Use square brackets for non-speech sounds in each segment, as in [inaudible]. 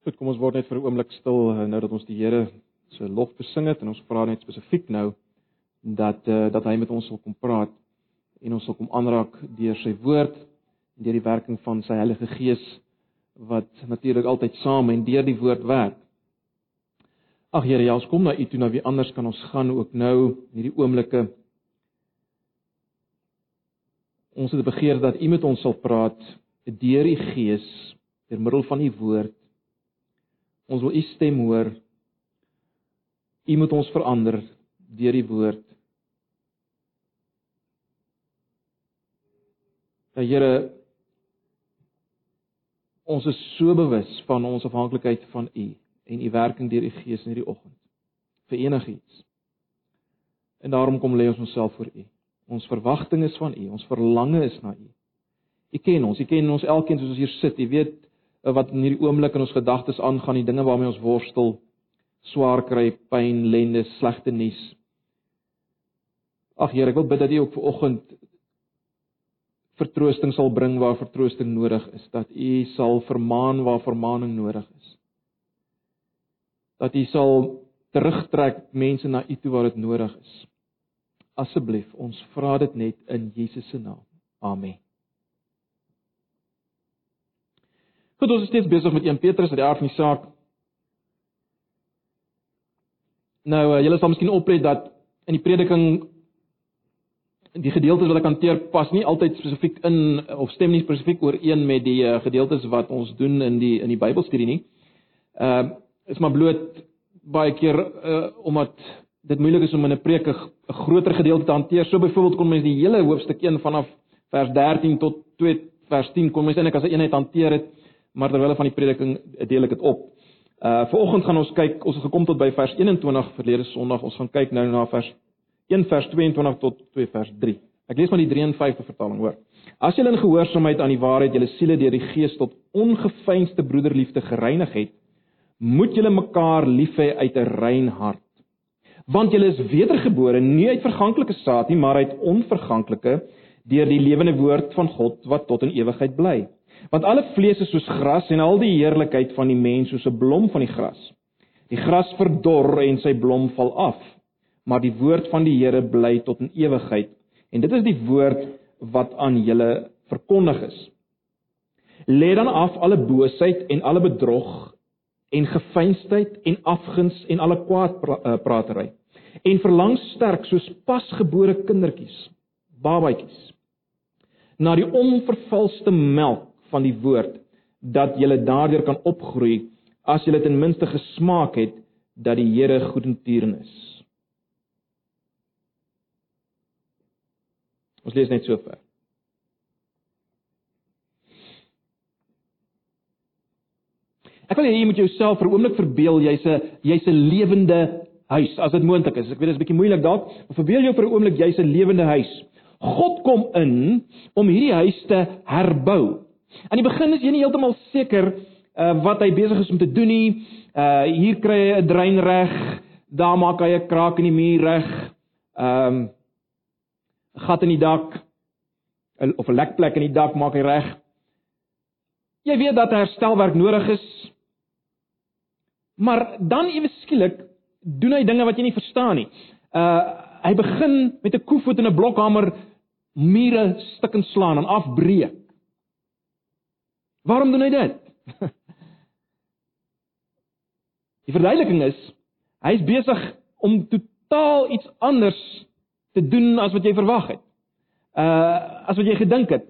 Goed, kom ons word net vir 'n oomblik stil eh, nou dat ons die Here se lof besing het en ons vra net spesifiek nou dat uh, dat hy met ons wil kom praat en ons wil kom aanraak deur sy woord en deur die werking van sy Heilige Gees wat natuurlik altyd saam en deur die woord werk. Ag Here, ja, ons kom na U toe, na wie anders kan ons gaan ook nou in hierdie oomblikke. Ons het begeer dat U met ons sal praat deur die Gees deur middel van U woord. Ons wil U stem hoor. U moet ons verander deur die woord. Ja Here, ons is so bewus van ons afhanklikheid van U en U werking deur U Gees in hierdie oggend vir enigiets. En daarom kom lê ons onsself voor U. Ons verwagting is van U, ons verlange is na U. U ken ons, U ken ons elkeen soos ons hier sit. U weet wat in hierdie oomblik in ons gedagtes aangaan, die dinge waarmee ons worstel, swaar kry, pyn, lende, slegte nuus. Ag Here, ek wil bid dat U ook ver oggend vertroosting sal bring waar vertroosting nodig is, dat U sal vermaan waar vermaaning nodig is. Dat U sal terugtrek mense na U toe waar dit nodig is. Asseblief, ons vra dit net in Jesus se naam. Amen. Goed, ons is steeds besig met 1 Petrus die aard van die saak. Nou, uh, julle sal miskien oplet dat in die prediking die gedeeltes wat ek hanteer pas nie altyd spesifiek in of stem nie spesifiek ooreen met die uh, gedeeltes wat ons doen in die in die Bybelstudie nie. Ehm uh, is maar bloot baie keer uh, omdat dit moeilik is om in 'n preek 'n groter gedeelte te hanteer. So byvoorbeeld kon mens die hele hoofstuk 1 vanaf vers 13 tot 2 vers 10 kon mens eintlik as 'n eenheid hanteer het, maar terwyl van die prediking deel ek dit op. Uh vanoggend gaan ons kyk, ons het gekom tot by vers 21 verlede Sondag. Ons gaan kyk nou na vers 1 vers 22 tot 2 vers 3. Ek lees maar die 53 vertaling hoor. As julle in gehoorsaamheid aan die waarheid julle siele deur die Gees tot ongeveinsde broederliefde gereinig het, moet julle mekaar lief hê uit 'n rein hart want julle is wedergebore nie uit verganklike saad nie, maar uit onverganklike deur die lewende woord van God wat tot in ewigheid bly. Want alle vlees is soos gras en al die heerlikheid van die mens soos 'n blom van die gras. Die gras verdor en sy blom val af, maar die woord van die Here bly tot in ewigheid. En dit is die woord wat aan julle verkondig is. Lê dan af alle boosheid en alle bedrog en gefeinsheid en afguns en alle kwaadpraatery en verlang sterk soos pasgebore kindertjies, babatjies, na die onvervalste melk van die woord dat jy daardeur kan opgroei as jy ten minste gesmaak het dat die Here goedentieren is. Ons lees net so ver. Ek wil hê jy moet jouself vir 'n oomblik verbeel jy's 'n jy's 'n lewende huis as dit moontlik is. Ek weet dit is 'n bietjie moeilik dalk, maar verbeel jou vir 'n oomblik jy's 'n lewende huis. God kom in om hierdie huis te herbou. Aan die begin is jy nie heeltemal seker uh, wat hy besig is om te doen nie. Uh hier kry hy 'n drein reg, daar maak hy 'n kraak in die muur reg. Ehm um, gat in die dak of 'n lekplek in die dak maak hy reg. Jy weet dat herstelwerk nodig is. Maar dan ewe skielik doen hy dinge wat jy nie verstaan nie. Uh hy begin met 'n koevoet en 'n blokhamer mure stukkend slaan en afbreek. Waarom doen hy dit? [laughs] Die verduideliking is hy is besig om totaal iets anders te doen as wat jy verwag het. Uh as wat jy gedink het.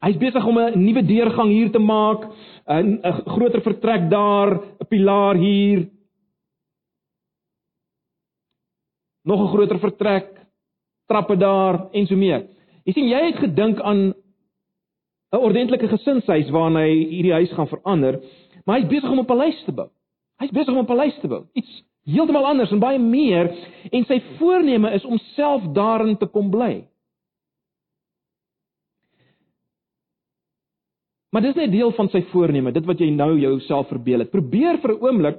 Hy's besig om 'n nuwe deurgang hier te maak, 'n 'n groter vertrek daar, 'n pilaar hier, nog 'n groter vertrek, trappe daar en so meer. Jy sien jy het gedink aan 'n ordentlike gesinshuis waarna hy hierdie huis gaan verander, maar hy's besig om 'n paleis te bou. Hy's besig om 'n paleis te bou. Iets heeltemal anders en baie meer en sy voorneme is om self daarin te kom bly. Maar dis net deel van sy voorneme, dit wat jy nou jouself verbeel het. Probeer vir 'n oomblik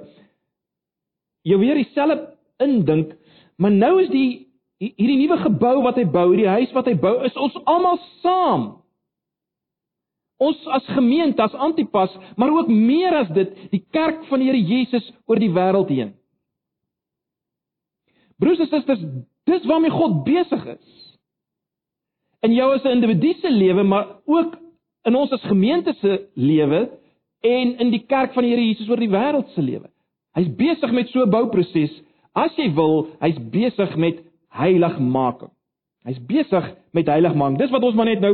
jou weer dieselfde indink Maar nou is die hierdie nuwe gebou wat hy bou, hierdie huis wat hy bou, is ons almal saam. Ons as gemeente, as Antipas, maar ook meer as dit, die kerk van die Here Jesus oor die wêreld heen. Broers en susters, dis waarmee God besig is. In jou as 'n individu se lewe, maar ook in ons as gemeente se lewe en in die kerk van die Here Jesus oor die wêreld se lewe. Hy's besig met so 'n bouproses. As jy wil, hy's besig met heiligmaking. Hy's besig met heiligmaking. Dis wat ons maar net nou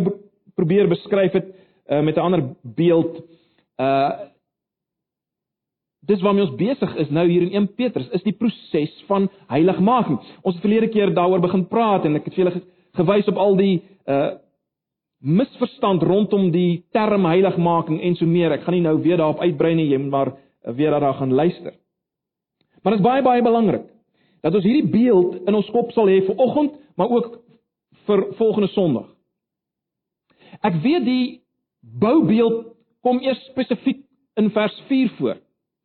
probeer beskryf het uh, met 'n ander beeld. Uh Dis waarmee ons besig is nou hier in 1 Petrus, is die proses van heiligmaking. Ons het verlede keer daaroor begin praat en ek het vir julle gewys op al die uh misverstand rondom die term heiligmaking en so meer. Ek gaan nie nou weer daarop uitbrei nie, jy moet maar weer daarna gaan luister. Maar dit is baie baie belangrik dat ons hierdie beeld in ons kop sal hê vir oggend, maar ook vir volgende Sondag. Ek weet die boubeeld kom eers spesifiek in vers 4 voor.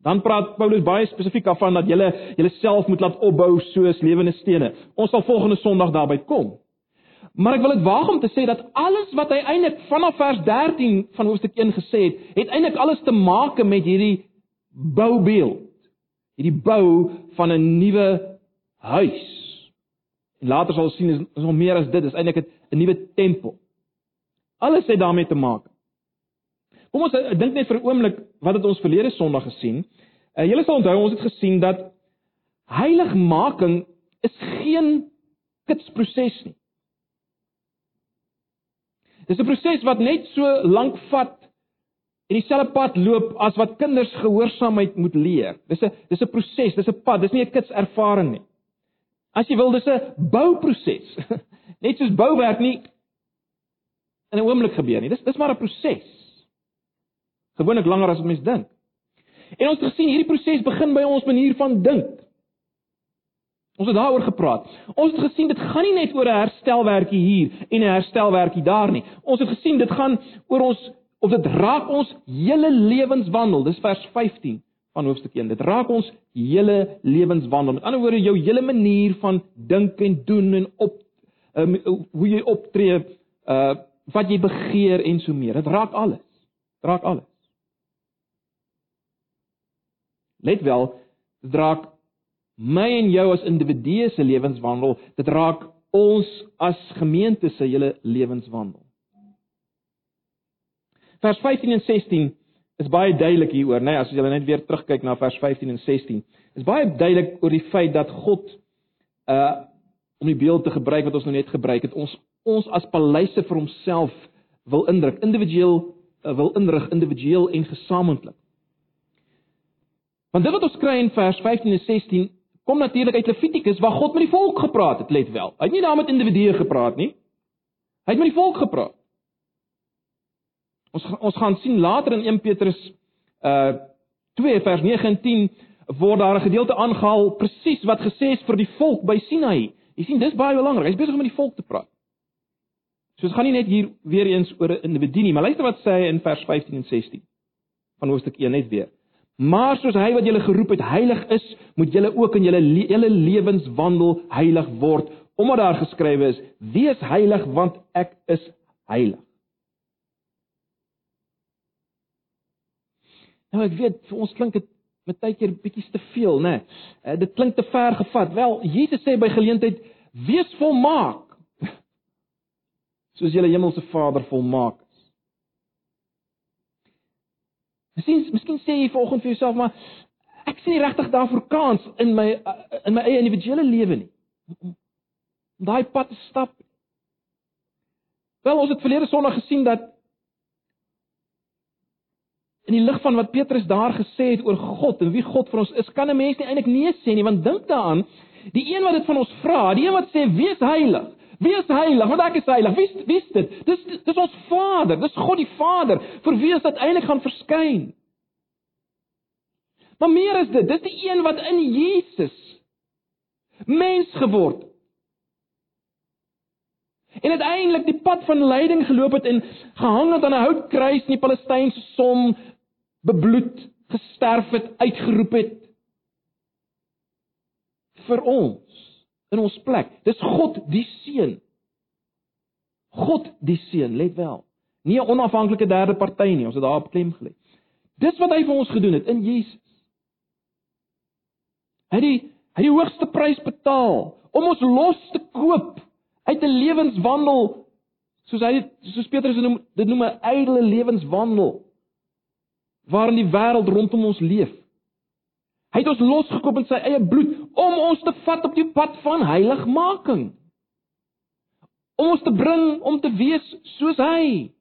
Dan praat Paulus baie spesifiek af van dat jy jouself moet laat opbou soos lewende stene. Ons sal volgende Sondag daarby kom. Maar ek wil dit waag om te sê dat alles wat hy eintlik vanaf vers 13 van hoofstuk 1 gesê het, het eintlik alles te maak met hierdie boubeeld. Hierdie bou van 'n nuwe huis. En later sal ons sien is nog meer as dit, is eintlik 'n nuwe tempel. Alles het daarmee te maak. Kom ons eh, dink net vir 'n oomblik wat het ons verlede Sondag gesien? Uh, Julle sal onthou ons het gesien dat heiligmaking is geen kitsproses nie. Dis 'n proses wat net so lank vat en dieselfde pad loop as wat kinders gehoorsaamheid moet leer. Dis 'n dis 'n proses, dis 'n pad, dis nie 'n kitservaring nie. As jy wil, dis 'n bouproses. [laughs] net soos bouwerk nie in 'n oomblik gebeur nie. Dis dis maar 'n proses. Gewoonlik langer as wat mens dink. En ons het gesien hierdie proses begin by ons manier van dink. Ons het daaroor gepraat. Ons het gesien dit gaan nie net oor 'n herstelwerkie hier en 'n herstelwerkie daar nie. Ons het gesien dit gaan oor ons of dit raak ons hele lewenswandel. Dis vers 15 van hoofstuk 1. Dit raak ons hele lewenswandel. Met ander woorde jou hele manier van dink en doen en op um, hoe jy optree, uh wat jy begeer en so meer. Dit raak alles. Dit raak alles. Let wel, dit raak my en jou as individue se lewenswandel, dit raak ons as gemeente se hele lewenswandel. Vers 15 en 16 is baie duidelik hieroor, né, nee, as jy net weer terugkyk na vers 15 en 16. Is baie duidelik oor die feit dat God uh om die beeld te gebruik wat ons nou net gebruik het, ons ons as paleise vir homself wil indruk, individueel uh, wil inrig, individueel en gesamentlik. Want dit wat ons kry in vers 15 en 16 kom natuurlik uit Levitikus waar God met die volk gepraat het, let wel. Hy het nie daar met individue gepraat nie. Hy het met die volk gepraat. Ons ons gaan sien later in 1 Petrus uh 2 vers 9 en 10 word daar 'n gedeelte aangehaal presies wat gesê is vir die volk by Sinai. Jy sien dis baie belangrik. Hy's besig om met die volk te praat. So dit gaan nie net hier weer eens oor 'n individu nie, maar luister wat sê hy in vers 15 en 16 van hoofstuk 1 net weer. Maar soos hy wat julle geroep het heilig is, moet julle ook in julle hele lewenswandel heilig word, omdat daar geskrywe is: Wees heilig want ek is heilig. Nou ek weet vir ons klink dit met tydjie bietjie te veel, né? Nee. Dit klink te ver gevat. Wel, Jesus sê by geleentheid: Wees volmaak [laughs] soos julle hemelse Vader volmaak Miskien miskien sê jy vanoggend vir jouself maar ek sien nie regtig daarvoor kans in my in my eie individuele lewe nie. Om daai pad te stap. Wel ons het verlede Sondag gesien dat in die lig van wat Petrus daar gesê het oor God en wie God vir ons is, kan 'n mens nie eintlik nee sê nie want dink daaraan, die een wat dit van ons vra, die een wat sê wees heilig, Wie is heilig? Want ek is heilig. Wie wie is dit? Dis dis ons Vader. Dis God die Vader vir wie ons uiteindelik gaan verskyn. Maar meer is dit. Dis die een wat in Jesus mens geword het. En uiteindelik die pad van lyding geloop het en gehang het aan 'n houtkruis in die Palestynse son, bebloed, gesterf het, uitgeroep het vir ons in ons plek. Dis God die Seun. God die Seun, let wel. Nie 'n onafhanklike derde party nie. Ons het daarop klem gelê. Dis wat hy vir ons gedoen het in Jesus. Hy het die hy het die hoogste prys betaal om ons los te koop uit 'n lewenswandel soos hy soos Petrus dit noem dit noem 'n ydelle lewenswandel waarin die wêreld rondom ons leef. Hy het ons losgekoop met sy eie bloed om ons te vat op die pad van heiligmaking. Om ons te bring om te wees soos hy.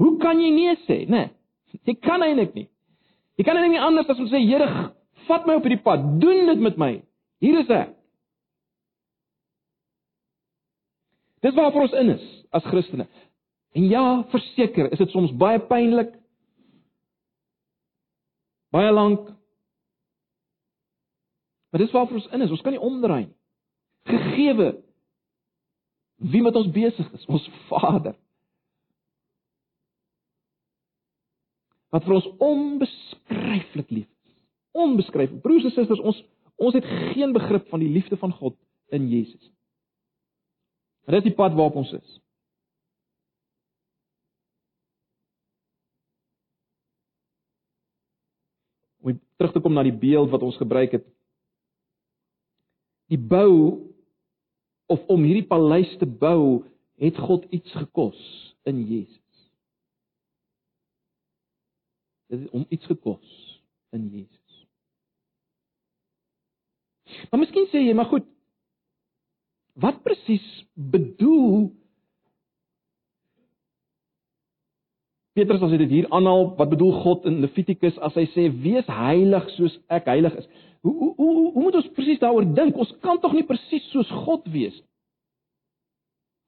Hoe kan jy nee sê, né? Nee, jy kan eintlik nie. Jy kan nie anders as om sê Here, vat my op hierdie pad. Doen dit met my. Hier is ek. Dis waar vir ons in is as Christene. En ja, verseker, is dit soms baie pynlik. Baie lank. Maar dis waar vir ons in is. Ons kan nie omdraai nie. Gegeewe wie met ons besig is, ons Vader. Wat vir ons onbeskryflik lief is. Onbeskryflik. Broers en susters, ons ons het geen begrip van die liefde van God in Jesus nie. Maar dit is die pad waarop ons is. Om terug te kom na die beeld wat ons gebruik het. Die bou of om hierdie paleis te bou, het God iets gekos in Jesus. Dit het om iets gekos in Jesus. Maar miskien sê jy, maar goed, Wat presies bedoel Petrus as hy dit hier aanhaal, wat bedoel God in Levitikus as hy sê wees heilig soos ek heilig is? Hoe hoe hoe, hoe moet ons presies daaroor dink? Ons kan tog nie presies soos God wees nie.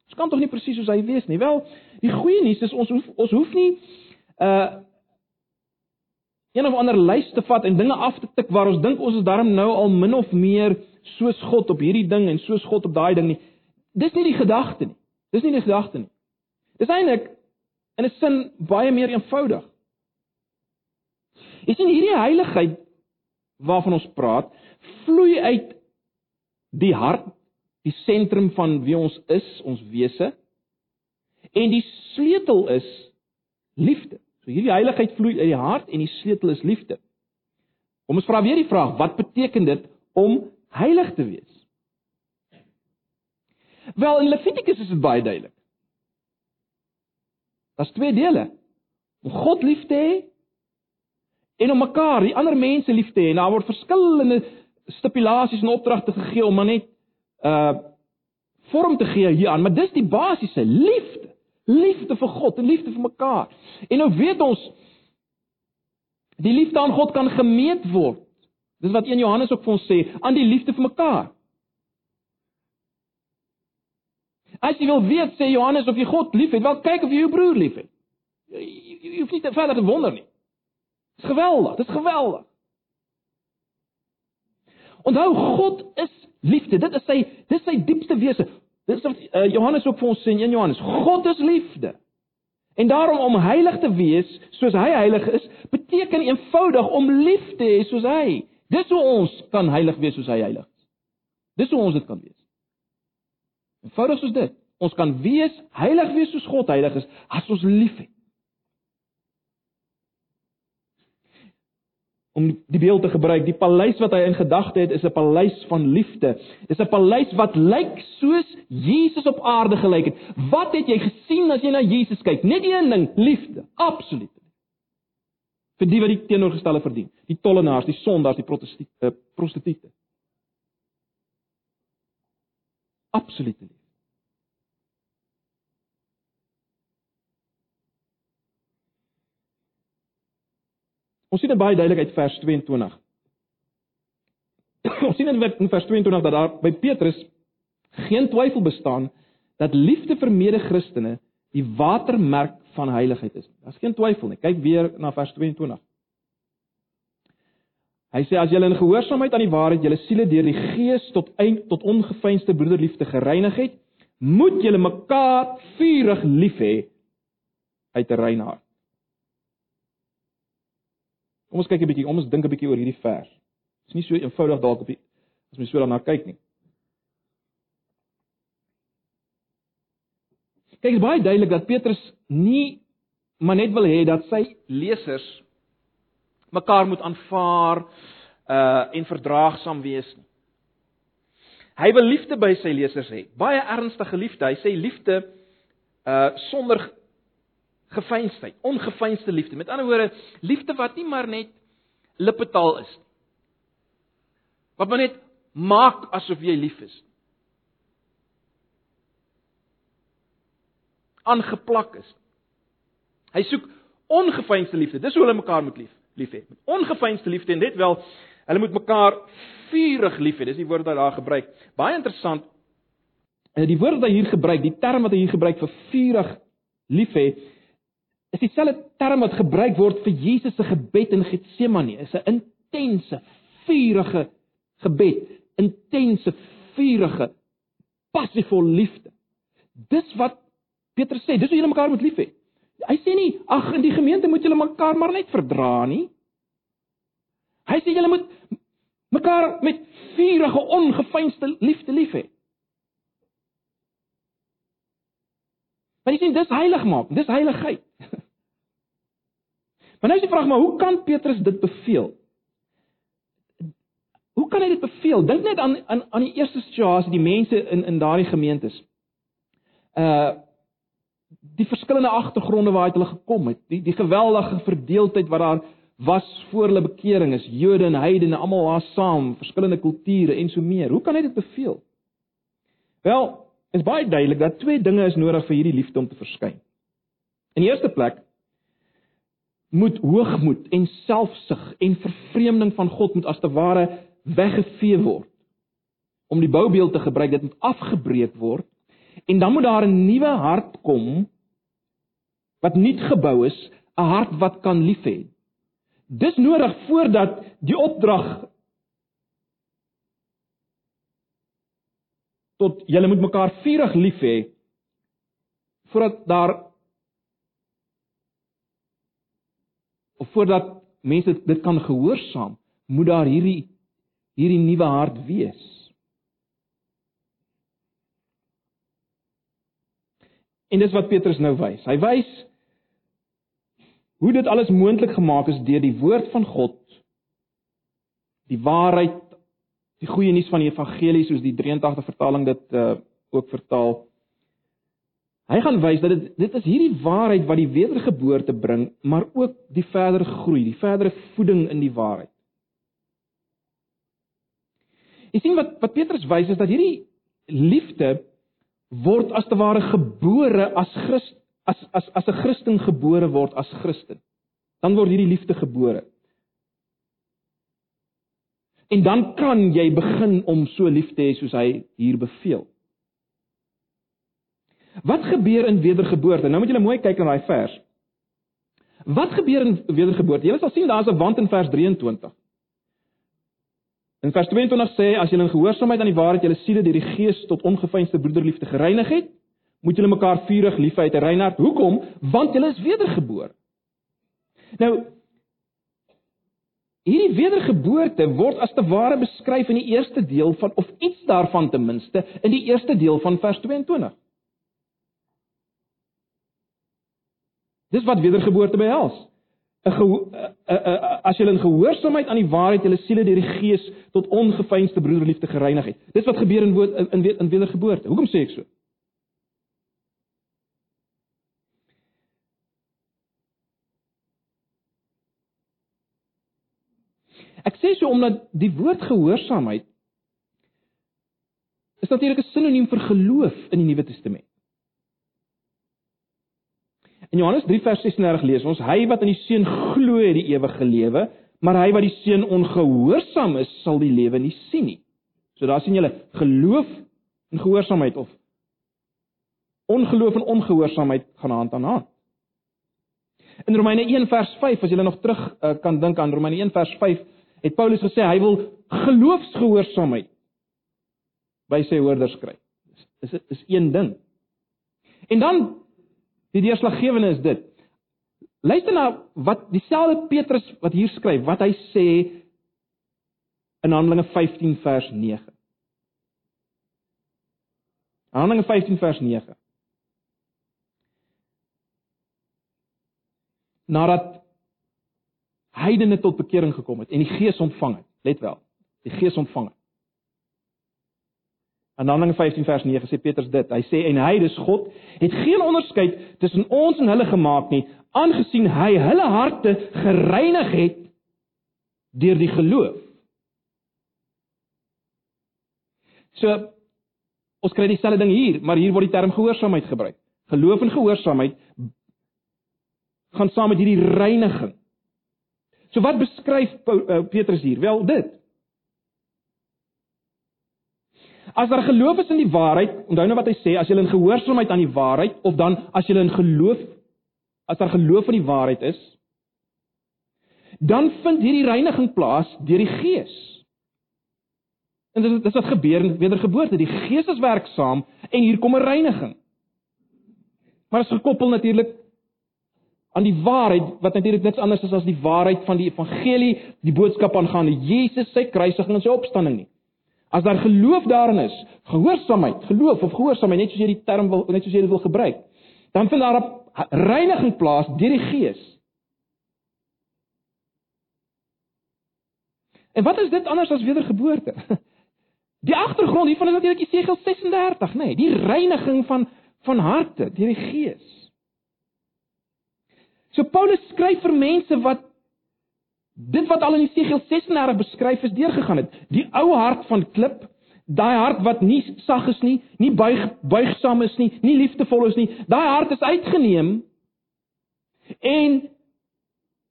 Ons kan tog nie presies soos hy wees nie. Wel, die goeie nuus is ons hoef ons hoef nie uh een of ander lys te vat en dinge af te tik waar ons dink ons is darm nou al min of meer soos God op hierdie ding en soos God op daai ding nie. Dis nie die gedagte nie. Dis nie die gedagte nie. Dis eintlik in 'n sin baie meer eenvoudig. Is nie hierdie heiligheid waarvan ons praat, vloei uit die hart, die sentrum van wie ons is, ons wese. En die sleutel is liefde. So hierdie heiligheid vloei uit die hart en die sleutel is liefde. Kom ons vra weer die vraag, wat beteken dit om heilig te wees. Wel in Levitikus is dit baie duidelik. Daar's twee dele. Om God lief te hê en om mekaar, die ander mense lief te hê. En daar word verskillende stipulasies en opdragte gegee om maar net uh vorm te gee hieraan, maar dis die basiese liefde. Liefde vir God en liefde vir mekaar. En nou weet ons die liefde aan God kan gemeet word Dis wat 1 Johannes ook vir ons sê, aan die liefde vir mekaar. As jy wil weet sê Johannes of jy God liefhet, wel kyk of jy jou broer liefhet. Jy, hoef nie te verder te wonder nie. Dis geweldig, dis geweldig. Onthou God is liefde. Dit is sy dis sy diepste wese. Dit is wat uh, Johannes ook vir ons sê in 1 Johannes. God is liefde. En daarom om heilig te wees soos hy heilig is, beteken eenvoudig om lief te hê soos hy. Dis hoe ons kan heilig wees soos hy heilig is. Dis hoe ons dit kan wees. Eenvoudig soos dit. Ons kan wees heilig wees soos God heilig is as ons liefhet. Om die beeld te gebruik, die paleis wat hy in gedagte het, is 'n paleis van liefde. Dis 'n paleis wat lyk soos Jesus op aarde gelyk het. Wat het jy gesien as jy na Jesus kyk? Net een ding, liefde. Absoluut vir die wat die teenoorgestelde verdien, die tollenaars, die sondaars, die prostituie, uh, prostituie. Absoluut nie. Ons sien dit baie duidelik uit vers 22. Ons sien in vers 22 dat daar by Petrus geen twyfel bestaan dat liefde vir mede-Christene die watermerk van heiligheid is. Daar's geen twyfel nie. Kyk weer na vers 22. Hy sê as julle in gehoorsaamheid aan die waarheid julle siele deur die Gees tot eind tot ongeveinsde broederliefde gereinig het, moet julle mekaar vurig lief hê uit 'n rein hart. Kom ons kyk 'n bietjie, kom ons dink 'n bietjie oor hierdie vers. Dit is nie so eenvoudig dalk op die as mens so daarna kyk nie. Kyk, dit is baie duidelik dat Petrus nie maar net wil hê dat sy lesers mekaar moet aanvaar uh en verdraagsaam wees nie. Hy wil liefde by sy lesers hê. Baie ernstige liefde. Hy sê liefde uh sonder gefeinsheid, ongefeinsde liefde. Met ander woorde, liefde wat nie maar net lippetaal is nie. Wat maar net maak asof jy lief is. aangeplak is. Hy soek ongefeinsde liefde. Dis hoe hulle mekaar moet lief lief hê. Met ongefeinsde liefde en dit wel, hulle moet mekaar vurig lief hê. Dis die woord wat daar gebruik. Baie interessant. En die woord wat hy hier gebruik, die term wat hy hier gebruik vir vurig lief hê, is dieselfde term wat gebruik word vir Jesus se gebed in Getsemane. Is 'n intense, vurige gebed, intense, vurige, passievol liefde. Dis wat Petrus sê, dis hoe julle mekaar moet lief hê. Hy sê nie, ag in die gemeente moet julle mekaar maar net verdra nie. Hy sê julle moet mekaar met vurige, ongefeinste liefde lief hê. Want jy sien dis heilig maak, dis heiligheid. [laughs] Maar nou is die vraag maar hoe kan Petrus dit beveel? Hoe kan hy dit beveel? Dink net aan aan aan die eerste situasie, die mense in in daardie gemeentes. Uh die verskillende agtergronde waaruit hulle gekom het, die die geweldige verdeeldheid wat daar was voor hulle bekering is, Jode en heidene almal was saam, verskillende kulture en so meer. Hoe kan hy dit beveel? Wel, is baie duidelik dat twee dinge is nodig vir hierdie liefde om te verskyn. In die eerste plek moet hoogmoed en selfsug en vervreemding van God moet as te ware weggevee word. Om die boubeeld te gebruik, dit moet afgebreek word En dan moet daar 'n nuwe hart kom wat nuut gebou is, 'n hart wat kan lief hê. Dis nodig voordat die opdrag tot julle moet mekaar vurig lief hê voordat daar of voordat mense dit kan gehoorsaam, moet daar hierdie hierdie nuwe hart wees. En dis wat Petrus nou wys. Hy wys hoe dit alles moontlik gemaak is deur die woord van God. Die waarheid, die goeie nuus van die evangelie soos die 83 vertaling dit uh, ook vertaal. Hy gaan wys dat dit dit is hierdie waarheid wat die wedergeboorte bring, maar ook die verdere groei, die verdere voeding in die waarheid. Jy sien wat wat Petrus wys is dat hierdie liefde word as te ware gebore as Christ as as as 'n Christen gebore word as Christen. Dan word hierdie liefde gebore. En dan kan jy begin om so lief te hê soos hy hier beveel. Wat gebeur in wedergeboorte? Nou moet julle mooi kyk na daai vers. Wat gebeur in wedergeboorte? Julle sal sien daar's 'n wand in vers 23. In vers 22 sê as julle in gehoorsaamheid aan die waarheid julle siele deur die Gees tot ongefeinste broederliefde gereinig het, moet julle mekaar vurig lief hê uit 'n rein hart. Hoekom? Want julle is wedergebore. Nou hierdie wedergeboorte word as te ware beskryf in die eerste deel van of iets daarvan ten minste in die eerste deel van vers 22. Dis wat wedergeboorte behels. 'n as julle in gehoorsaamheid aan die waarheid julle siele deur die Gees tot ongefeinste broederliefde gereinig het. Dis wat gebeur in woord, in, in wedergeboorte. Hoekom sê ek so? Ek sê so omdat die woord gehoorsaamheid is natuurlik 'n sinoniem vir geloof in die Nuwe Testament. In Johannes 3 vers 36 lees ons: Hy wat in die Seun glo, het die ewige lewe, maar hy wat die Seun ongehoorsaam is, sal die lewe nie sien nie. So daar sien julle geloof en gehoorsaamheid of ongeloof en ongehoorsaamheid gaan hand aan hand. In Romeine 1 vers 5, as jy nog terug uh, kan dink aan Romeine 1 vers 5, het Paulus gesê hy wil geloofsgehoorsaamheid by sy hoorders kry. Dis is is een ding. En dan die deurslaggewende is dit. Luister na wat dieselfde Petrus wat hier skryf, wat hy sê in Handelinge 15 vers 9. Handelinge 15 vers 9. Nadat heidene tot bekering gekom het en die Gees ontvang het. Let wel, die Gees ontvang het. In Handelinge 15 vers 9 sê Petrus dit. Hy sê en hy, dis God, het geen onderskeid tussen ons en hulle gemaak nie, aangesien hy hulle harte gereinig het deur die geloof. So ons kry dieselfde ding hier, maar hier word die term gehoorsaamheid gebruik. Geloof en gehoorsaamheid gaan saam met hierdie reiniging. So wat beskryf eh, Petrus hier? Wel dit. As daar geloof is in die waarheid, onthou nou wat hy sê, as jy in gehoorsaamheid aan die waarheid of dan as jy in geloof as daar geloof in die waarheid is, dan vind hierdie reiniging plaas deur die Gees. En dit dis wat gebeur in wedergeboorte. Die Gees is werksaam en hier kom 'n reiniging. Maar dit is gekoppel natuurlik aan die waarheid wat natuurlik niks anders is as die waarheid van die evangelie, die boodskap aangaande Jesus, sy kruisiging en sy opstanding nie. As daar geloof daarin is, gehoorsaamheid, geloof of gehoorsaamheid, net soos jy die term wil net soos jy dit wil gebruik, dan vind daar 'n reiniging plaas deur die Gees. En wat is dit anders as wedergeboorte? [laughs] Die agtergrond hiervan is natuurlik Jesegiel 36, nê, nee, die reiniging van van harte deur die Gees. So Paulus skryf vir mense wat dit wat al in Jesegiel 36 beskryf is deurgegaan het. Die ou hart van klip, daai hart wat nie sag is nie, nie buig buigsaam is nie, nie liefdevol is nie, daai hart is uitgeneem en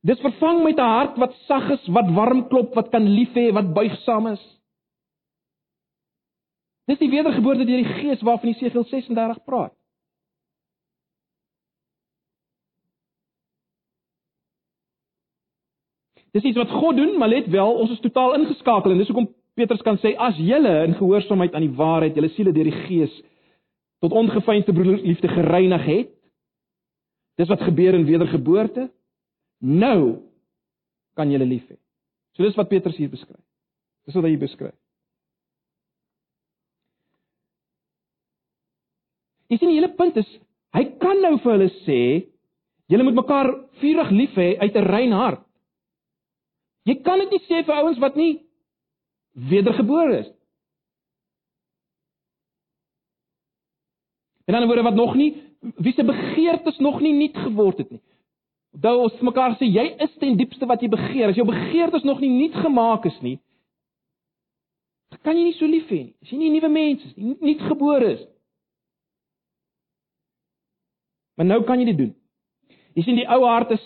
dis vervang met 'n hart wat sag is, wat warm klop, wat kan lief hê, wat buigsaam is. Dis die wedergeboorte deur die Gees waarvan Jesegiel 36 praat. Dis iets wat God doen, maar let wel, ons is totaal ingeskakel en dis hoekom Petrus kan sê as julle in gehoorsaamheid aan die waarheid julle siele deur die Gees tot ongefeinde broederliefde gereinig het. Dis wat gebeur in wedergeboorte. Nou kan julle lief hê. So dis wat Petrus hier beskryf. Dis wat hy beskryf. Jy sien die hele punt is hy kan nou vir hulle sê julle moet mekaar vurig lief hê uit 'n rein hart. Jy kan dit nie sê vir ouens wat nie wedergebore is. En dan word wat nog nie wie se begeertes nog nie nuut geword het nie. Onthou ons mekaar sê jy is ten diepste wat jy begeer. As jou begeertes nog nie nuut gemaak is nie, kan jy nie so lief hê nie. As jy nie 'n nuwe mens is nie, nuut gebore is. Maar nou kan jy dit doen. Jy sien die ou hart is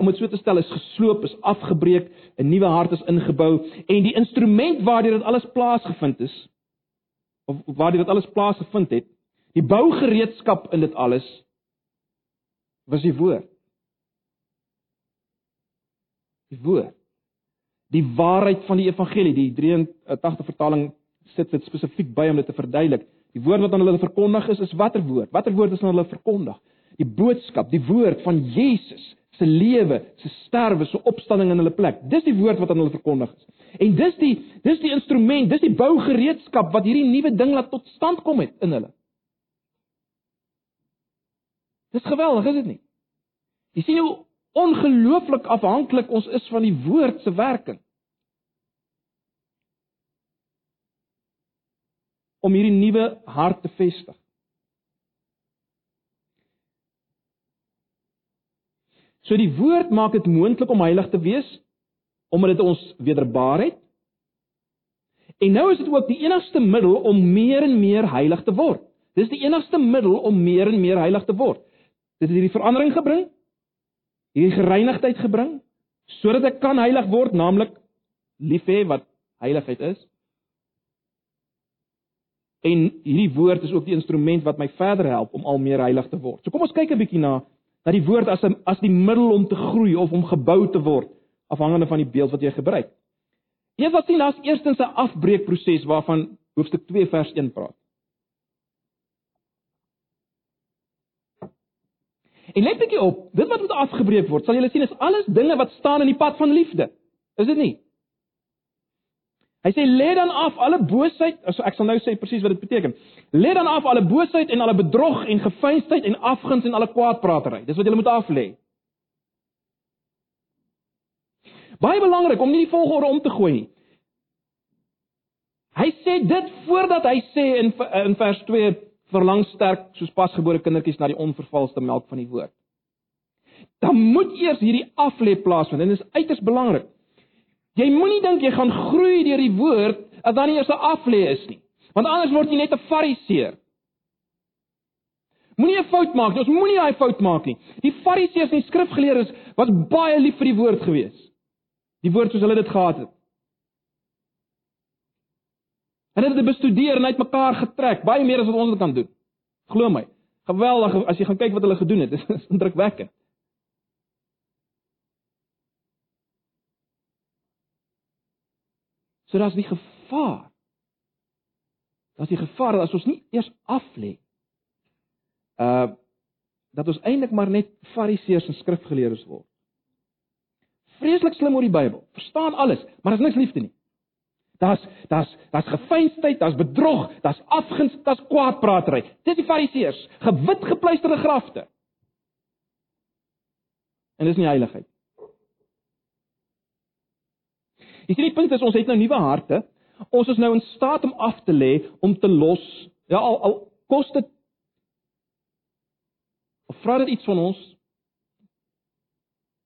om dit so te stel is gesloop, is afgebreek, 'n nuwe hart is ingebou en die instrument waardeur dit alles plaasgevind is of waardeur dit alles plaasgevind het, die bougereedskap in dit alles was die woord. Die woord. Die waarheid van die evangelie, die 83 vertaling sit dit spesifiek by om dit te verduidelik. Die woord wat aan hulle verkondig is, is watter woord? Watter woord is aan hulle verkondig? Die boodskap, die woord van Jesus se lewe, se sterwe, se opstanding in hulle plek. Dis die woord wat aan hulle verkondig is. En dis die dis die instrument, dis die bougereedskap wat hierdie nuwe ding laat tot stand kom het in hulle. Dis geweldig, is dit nie? Jy sien hoe ongelooflik afhanklik ons is van die woord se werking. om hierdie nuwe hart te vestig. So die woord maak dit moontlik om heilig te wees omdat dit ons wederbaar het. En nou is dit ook die enigste middel om meer en meer heilig te word. Dis die enigste middel om meer en meer heilig te word. Dit het hierdie verandering gebring. Hierdie gereinigdheid gebring sodat ek kan heilig word, naamlik lief hê wat heiligheid is. En hierdie woord is ook die instrument wat my verder help om al meer heilig te word. So kom ons kyk 'n bietjie na dat die woord as 'n as die middel om te groei of om gebou te word afhangende van die beeld wat jy gebruik. Wat sien daar's eerstens 'n afbreekproses waarvan hoofstuk 2 vers 1 praat. En let bietjie op, dit wat moet afgebreek word, sal julle sien is alles dinge wat staan in die pad van liefde. Is dit nie? Hy sê lê dan af alle boosheid, so ek sal nou sê presies wat dit beteken. Lê dan af alle boosheid en alle bedrog en gefeinsheid en afguns en alle kwaadpratery. Dis wat jy moet af lê. Baie belangrik om nie die volgorde om te gooi nie. Hy sê dit voordat hy sê in in vers 2 verlang sterk soos pasgebore kindertjies na die onvervalste melk van die woord. Dan moet eers hierdie aflê plaasvind en dit is uiters belangrik. Jy moenie dink jy gaan groei deur die woord as dan nie eers 'n aflê is nie. Want anders word jy net 'n fariseer. Moenie 'n fout maak nie. Ons moenie daai fout maak nie. Die fariseërs en die skrifgeleerdes was baie lief vir die woord gewees. Die woord soos hulle dit gehad het. Hulle het dit bestudeer en uitmekaar getrek, baie meer as wat ons kan doen. Glo my. Geweldig as jy gaan kyk wat hulle gedoen het. Dit [laughs] is indrukwekkend. So daar's die gevaar. Daar's die gevaar dat as ons nie eers af lê uh dat ons eintlik maar net fariseërs en skrifgeleerdes word. Vreeslik slim oor die Bybel. Verstaan alles, maar daar's niks liefde nie. Daar's daar's daar's gefeinsheid, daar's bedrog, daar's afguns, daar's kwaadpratery. Dis die fariseërs, gewit gepleisterde grafte. En dis nie heiligheid. Jy sien die punt is ons het nou nuwe harte. Ons is nou in staat om af te lê, om te los. Ja, al al kos dit of vra dit iets van ons?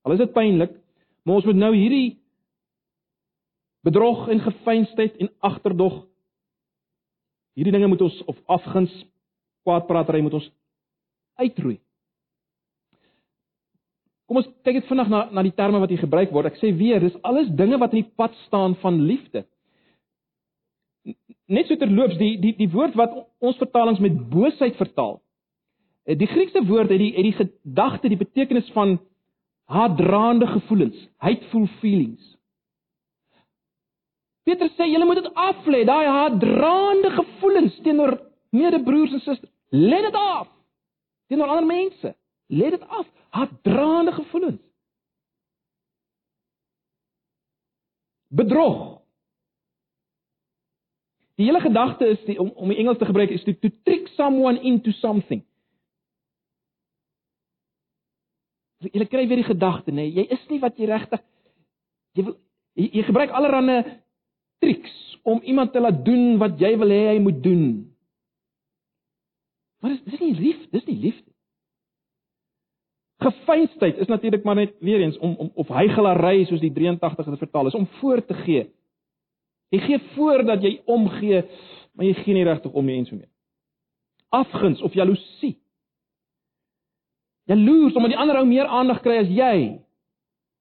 Al is dit pynlik, maar ons moet nou hierdie bedrog en gefeinsheid en agterdog hierdie dinge moet ons of afguns kwaadpratery moet ons uitroei. Kom ons kyk net vinnig na na die terme wat hier gebruik word. Ek sê weer, dis alles dinge wat in die pad staan van liefde. Net so terloops die die die woord wat ons vertalings met boosheid vertaal. Eh, die Griekse woord het die het die gedagte, die betekenis van haatdraande gevoelens, hateful feelings. Petrus sê julle moet dit af lê, daai haatdraande gevoelens teenoor medebroers en susters. Lê dit af. Teenoor ander mense. Lê dit af. Haatdraande gevoelens. Bedrog. Die hele gedagte is die, om om die Engels te gebruik is to, to trick someone into something. Jy kry weer die gedagte, nê, nee, jy is nie wat jy regtig jy wil jy, jy gebruik allerlei triks om iemand te laat doen wat jy wil hê hy moet doen. Maar dis dis nie lief, dis nie liefde. Gefeinsheid is natuurlik maar net weer eens om om of hygelary soos die 83 dit vertaal is om voor te gee. Jy gee voor dat jy omgee, maar jy gee nie regtig om nie en so mee. Afguns of jaloesie Jaloers omdat die ander ou meer aandag kry as jy.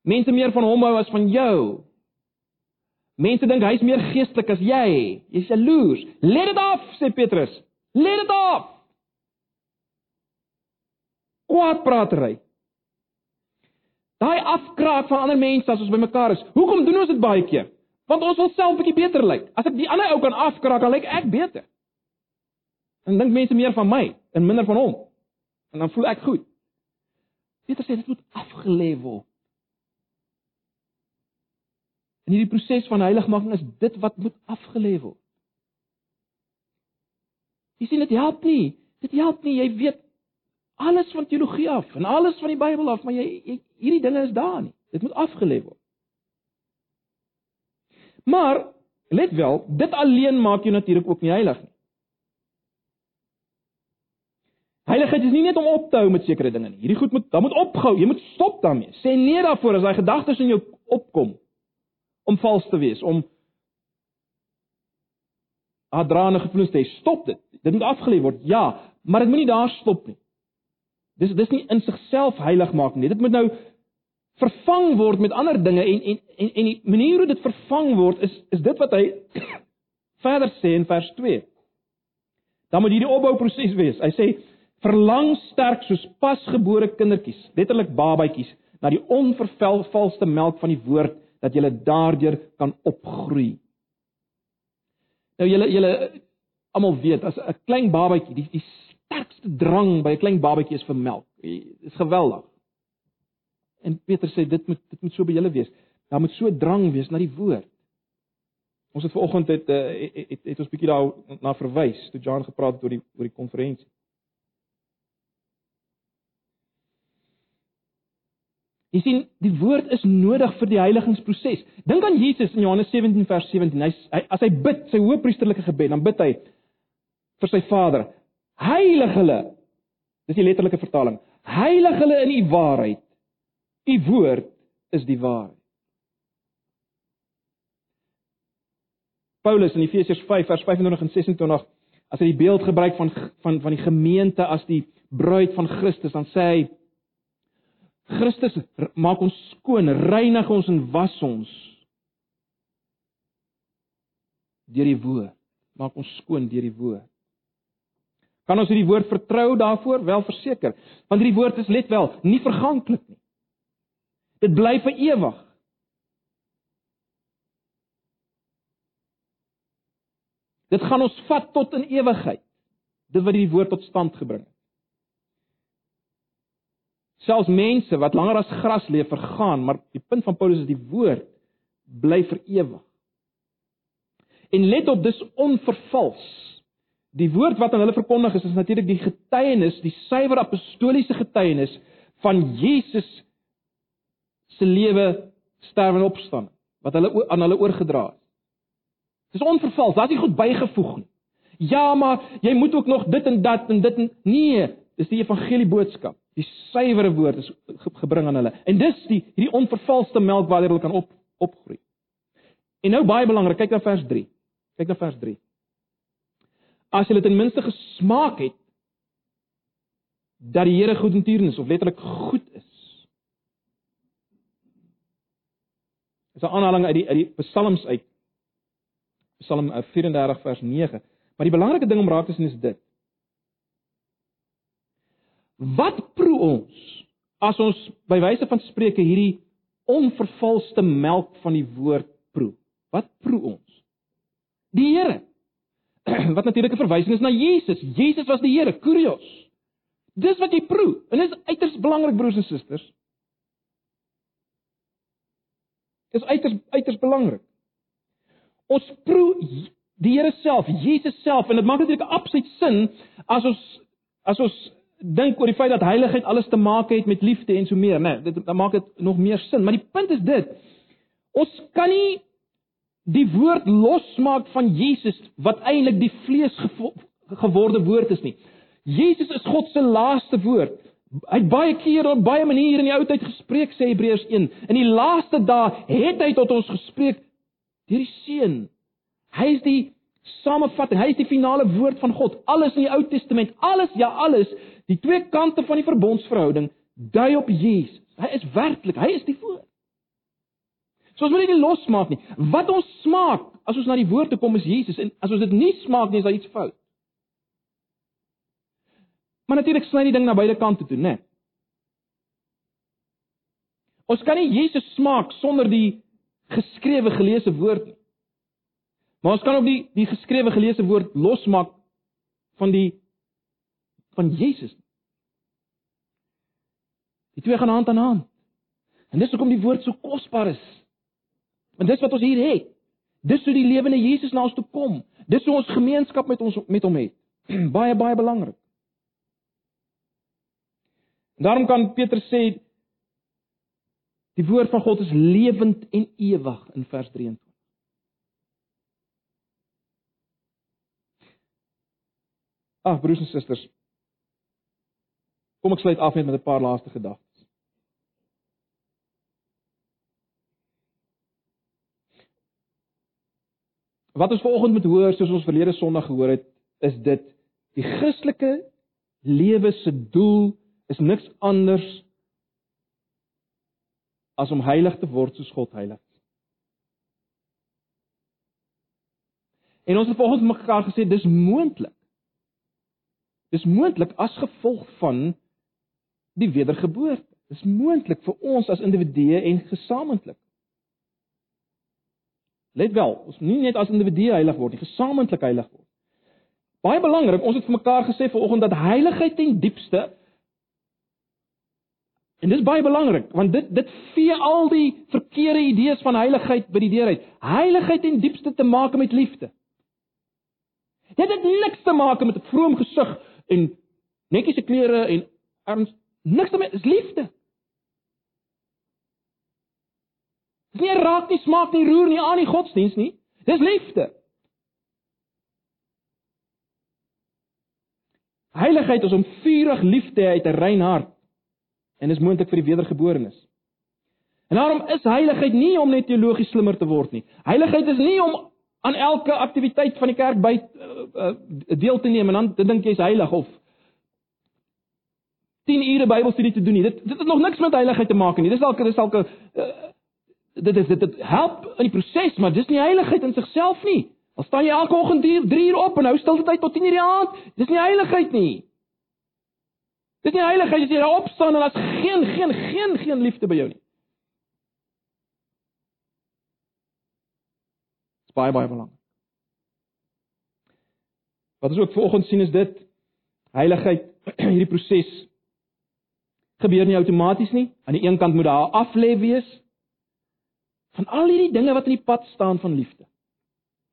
Mense meer van hom hou as van jou. Mense dink hy's meer geestelik as jy. Jy's jaloers. Let dit af, sê Petrus. Let dit af. Kwaadpratery. Daai afkraak van ander mense as ons bymekaar is. Hoekom doen ons dit baie keer? Want ons wil self 'n bietjie beter lyk. As ek die ander ou kan afkraak, dan lyk ek beter. En dink mense meer van my en minder van hom. En dan voel ek goed. Petrus sê dit moet afgelê word. In hierdie proses van heiligmaking is dit wat moet afgelê word. Jy sien dit help nie. Dit help nie. Jy weet alles van teologie af en alles van die Bybel af, maar jy, jy hierdie dinge is daar nie. Dit moet afgelê word. Maar let wel, dit alleen maak jou natuurlik ook nie heilig nie. Heiligheid is nie net om op te hou met sekere dinge nie. Hierdie goed moet dan moet opgehou. Jy moet stop daarmee. Sê nee daarvoor as daai gedagtes in jou opkom om vals te wees, om adrane gevoelens te hê. Stop dit. Dit moet afgelê word. Ja, maar dit moenie daar stop nie. Dis dis nie in sigself heilig maak nie. Dit moet nou vervang word met ander dinge en en en en die manier hoe dit vervang word is is dit wat hy [coughs] verder sê in vers 2. Dan moet hierdie opbouproses wees. Hy sê verlang sterk soos pasgebore kindertjies, letterlik babatjies, na die onvervalste melk van die woord dat julle daardeur kan opgroei. Nou julle julle almal weet as 'n klein babatjie, die die sterkste drang by 'n klein babatjie is vir melk. Dit is geweldig. En Petrus sê dit moet dit moet so by julle wees. Daar moet so drang wees na die woord. Ons het vanoggend het, het het het het ons bietjie daar na verwys toe John gepraat het oor die oor die konferensie. Jy sien, die woord is nodig vir die heiligingsproses. Dink aan Jesus in Johannes 17 vers 17. Hy, hy as hy bid, sy hoëpriesterlike gebed, dan bid hy vir sy Vader: "Heilig hulle." Dis die letterlike vertaling. "Heilig hulle in u waarheid. U woord is die waarheid." Paulus in Efesiërs 5 vers 25 en 26 as hy die beeld gebruik van van van die gemeente as die bruid van Christus, dan sê hy Christus maak ons skoon, reinig ons en was ons deur die woord. Maak ons skoon deur die woord. Kan ons hierdie woord vertrou daarvoor? Wel verseker, want hierdie woord is let wel nie verganklik nie. Dit bly vir ewig. Dit gaan ons vat tot in ewigheid. Dit wat die woord tot stand gebring het. Selfs mense wat langer as gras leef vergaan, maar die punt van Paulus is die woord bly vir ewig. En let op, dis onvervals. Die woord wat aan hulle verkondig is, is natuurlik die getuienis, die suiwer apostoliese getuienis van Jesus se lewe, sterwe en opstaan wat hulle aan hulle oorgedra het. Dis onvervals, daar's nie goed bygevoeg nie. Ja, maar jy moet ook nog dit en dat en dit en nee, dis die evangelie boodskap. Die suiwere woord is gebring aan hulle. En dis die hierdie onvervalste melk waar hulle kan op opgroei. En nou baie belangrik, kyk na vers 3. Kyk na vers 3. As jy ten minste gesmaak het dat die Here goed en tierenis of letterlik goed is. Dis 'n aanhaling uit die uit die Psalms uit Psalm 34 vers 9. Maar die belangrike ding om raak te sien is dit. Wat proe ons as ons by wyse van spreuke hierdie onvervalste melk van die woord proe? Wat proe ons? Die Here. [clears throat] Wat natuurlik 'n verwysing is na Jesus. Jesus was die Here, Kurios. Dis wat jy proe. En dit is uiters belangrik broers en susters. Dit is uiters uiters belangrik. Ons proe die Here self, Jesus self en dit maak natuurlik absoluut sin as ons as ons dink oor die feit dat heiligheid alles te maak het met liefde en so meer, né? Nee, dit dan maak dit nog meer sin, maar die punt is dit. Ons kan nie die woord losmaak van Jesus wat eintlik die vlees geworde woord is nie. Jesus is God se laaste woord. Hy het baie keer op baie maniere in die ou tyd gespreek sê Hebreërs 1. In die laaste dae het hy tot ons gespreek deur die Seun. Hy is die samevatting, hy is die finale woord van God. Alles in die Ou Testament, alles ja alles Die twee kante van die verbondsverhouding dui op Jesus. Hy is werklik, hy is die woord. So ons moet dit nie losmaak nie. Wat ons smaak as ons na die woord toe kom is Jesus en as ons dit nie smaak nie is daar iets fout. Maar natuurlik sny die ding na beide kante toe, né? Ons kan nie Jesus smaak sonder die geskrewe geleesde woord nie. Maar ons kan ook die die geskrewe geleesde woord losmaak van die van Jesus. Die twee gaan hand aan hand. En dis hoekom die woord so kosbaar is. Want dis wat ons hier het. Dis hoe die lewende Jesus na ons toe kom. Dis hoe ons gemeenskap met ons met hom het. [clears throat] baie baie belangrik. Daarom kan Petrus sê die woord van God is lewend en ewig in vers 23. Ag broers en susters, Kom ek sluit af met 'n paar laaste gedagtes. Wat ons vanoggend moet hoor, soos ons verlede Sondag gehoor het, is dit die Christelike lewe se doel is niks anders as om heilig te word soos God heilig is. En ons het vanoggend mekaar gesê dis moontlik. Dis moontlik as gevolg van die wedergeboorte. Dit is moontlik vir ons as individue en gesamentlik. Let wel, ons nie net as individue heilig word nie, gesamentlik heilig word. Baie belangrik, ons het vir mekaar gesê vanoggend dat heiligheid ten diepste En dis baie belangrik want dit dit vee al die verkeerde idees van heiligheid by die deur uit. Heiligheid ten diepste te maak met liefde. Dit het niks te maak met 'n vroom gesig en netjiese klere en erns Niks daarmee is liefde. Dis nie raak nie, smaak nie, roer nie aan die godsdiens nie. Dis liefde. Heiligheid is om vurig lief te hê uit 'n rein hart en is moontlik vir die wedergeborenes. En daarom is heiligheid nie om net teologies slimmer te word nie. Heiligheid is nie om aan elke aktiwiteit van die kerk by uh, uh, deel te neem en dan te dink jy's heilig of 10 ure Bybelstudie te doen nie. Dit dit het nog niks met heiligheid te maak nie. Dis dalk dis dalk 'n uh, dit is dit, dit help in die proses, maar dis nie heiligheid in sigself nie. Al staan jy elke oggend 3 uur op en hou stilte tyd tot 10 uur die aand, dis nie heiligheid nie. Dis nie heiligheid as jy daar opstaan en daar's geen geen geen geen liefde by jou nie. Dis baie baie belangrik. Wat ons ook vanoggend sien is dit heiligheid [clears throat] hierdie proses gebeur nie outomaties nie. Aan die een kant moet daar 'n aflê wees van al hierdie dinge wat in die pad staan van liefde.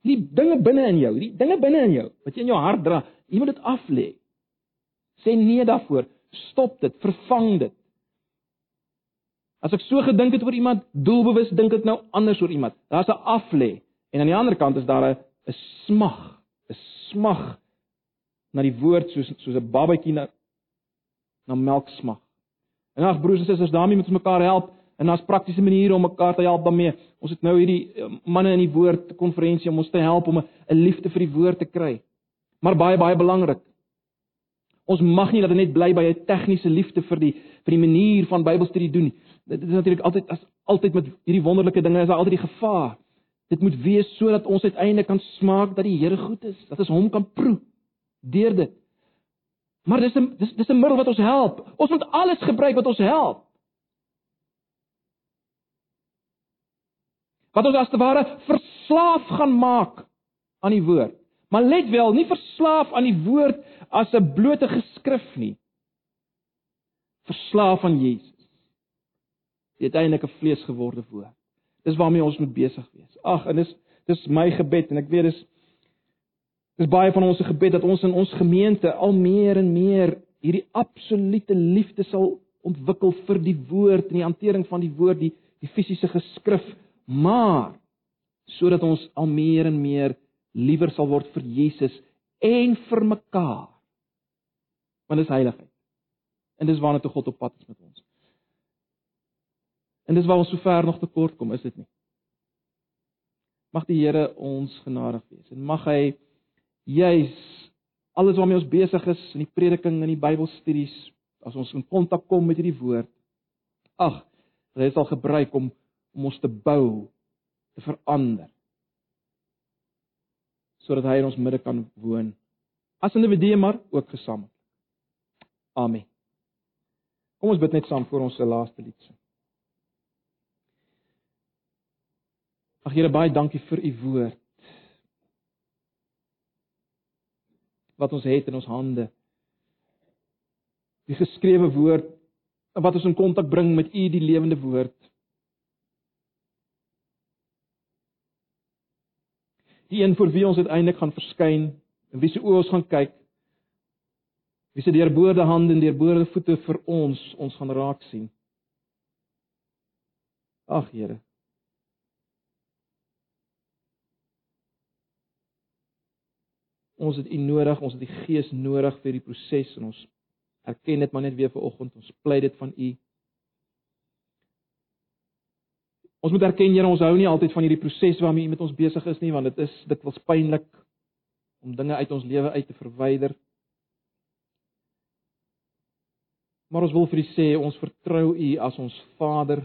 Hierdie dinge binne in jou, hierdie dinge binne in jou wat jy in jou hart dra, jy moet dit aflê. Sê nee daarvoor. Stop dit, vervang dit. As ek so gedink het oor iemand, doelbewus dink ek nou anders oor iemand. Daar's 'n aflê en aan die ander kant is daar 'n 'n smag, 'n smag na die woord soos soos 'n babatjie na na melk smag. En ag broers en susters, daarmee moet ons mekaar help en daar's praktiese maniere om mekaar te help daarmee. Ons het nou hierdie eh, manne in die woord konferensie om ons te help om 'n liefde vir die woord te kry. Maar baie baie belangrik. Ons mag nie dat dit net bly by 'n tegniese liefde vir die vir die manier van Bybelstudie doen nie. Dit is natuurlik altyd as altyd met hierdie wonderlike dinge is daar altyd die gevaar. Dit moet wees sodat ons uiteindelik kan smaak dat die Here goed is, dat ons hom kan proe deur dit. Maar dis 'n dis dis 'n middel wat ons help. Ons moet alles gebruik wat ons help. Wat ons as te ware verslaaf gaan maak aan die woord. Maar let wel, nie verslaaf aan die woord as 'n blote geskrif nie. Verslaaf aan Jesus. Die uiteindelike vleesgeworde woord. Dis waarmee ons moet besig wees. Ag, en dis dis my gebed en ek weet dis dis baie van ons se gebed dat ons in ons gemeente al meer en meer hierdie absolute liefde sal ontwikkel vir die woord en die hantering van die woord, die die fisiese geskrif, maar sodat ons al meer en meer liewer sal word vir Jesus en vir mekaar. Want dis heiligheid. En dis waarna toe God op pad is met ons. En dis waar ons so ver nog tekort kom, is dit nie? Mag die Here ons genadig wees en mag hy juis alles waarmee ons besig is in die prediking en die Bybelstudies as ons in kontak kom met hierdie woord ag hy sal gebruik om om ons te bou te verander sodat hy in ons midde kan woon as individue maar ook gesamentlik. Amen. Kom ons bid net saam voor ons se laaste lied. Ag Here baie dankie vir u woord. Wat ons het in ons hande. Die geskrewe woord wat ons in kontak bring met u die lewende woord. Die een vir wie ons uiteindelik gaan verskyn en wie se oë ons gaan kyk wie se deurboorde hande en deurboorde voete vir ons ons gaan raak sien. Ag Here. Ons het u nodig ons het die gees nodig vir die proses en ons erken dit maar net weer vanoggend. Ons pleit dit van u Ons moet erken Here, ons hou nie altyd van hierdie proses waarmee U met ons besig is nie, want dit is dikwels pynlik om dinge uit ons lewe uit te verwyder. Maar ons wil vir U sê, ons vertrou U as ons Vader,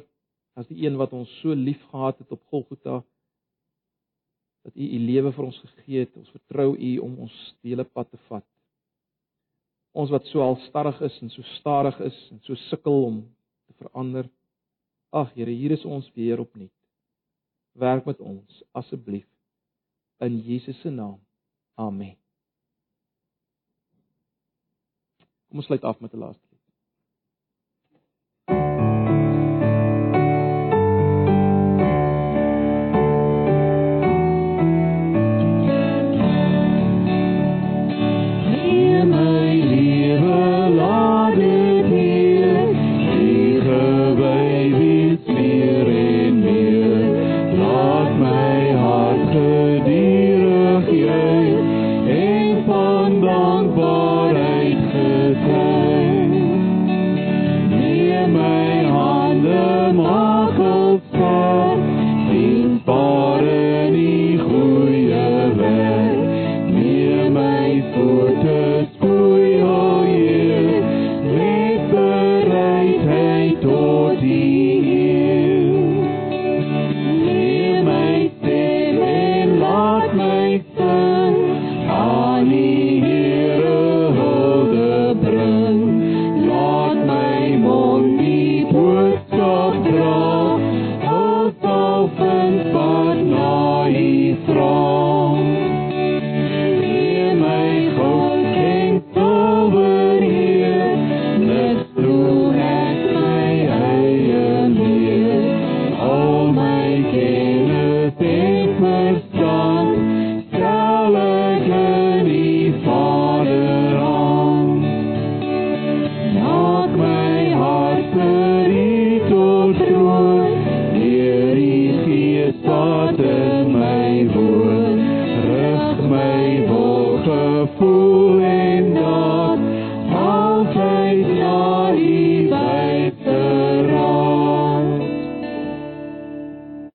as die een wat ons so liefgehad het op Golgotha dat U U lewe vir ons gegee het. Ons vertrou U om ons hele pad te vat. Ons wat so alstarrig is en so stadig is en so sukkel om te verander. Ag Here, hier is ons weer opnuut. Werk met ons asseblief in Jesus se naam. Amen. Kom ons sluit af met 'n laaste more.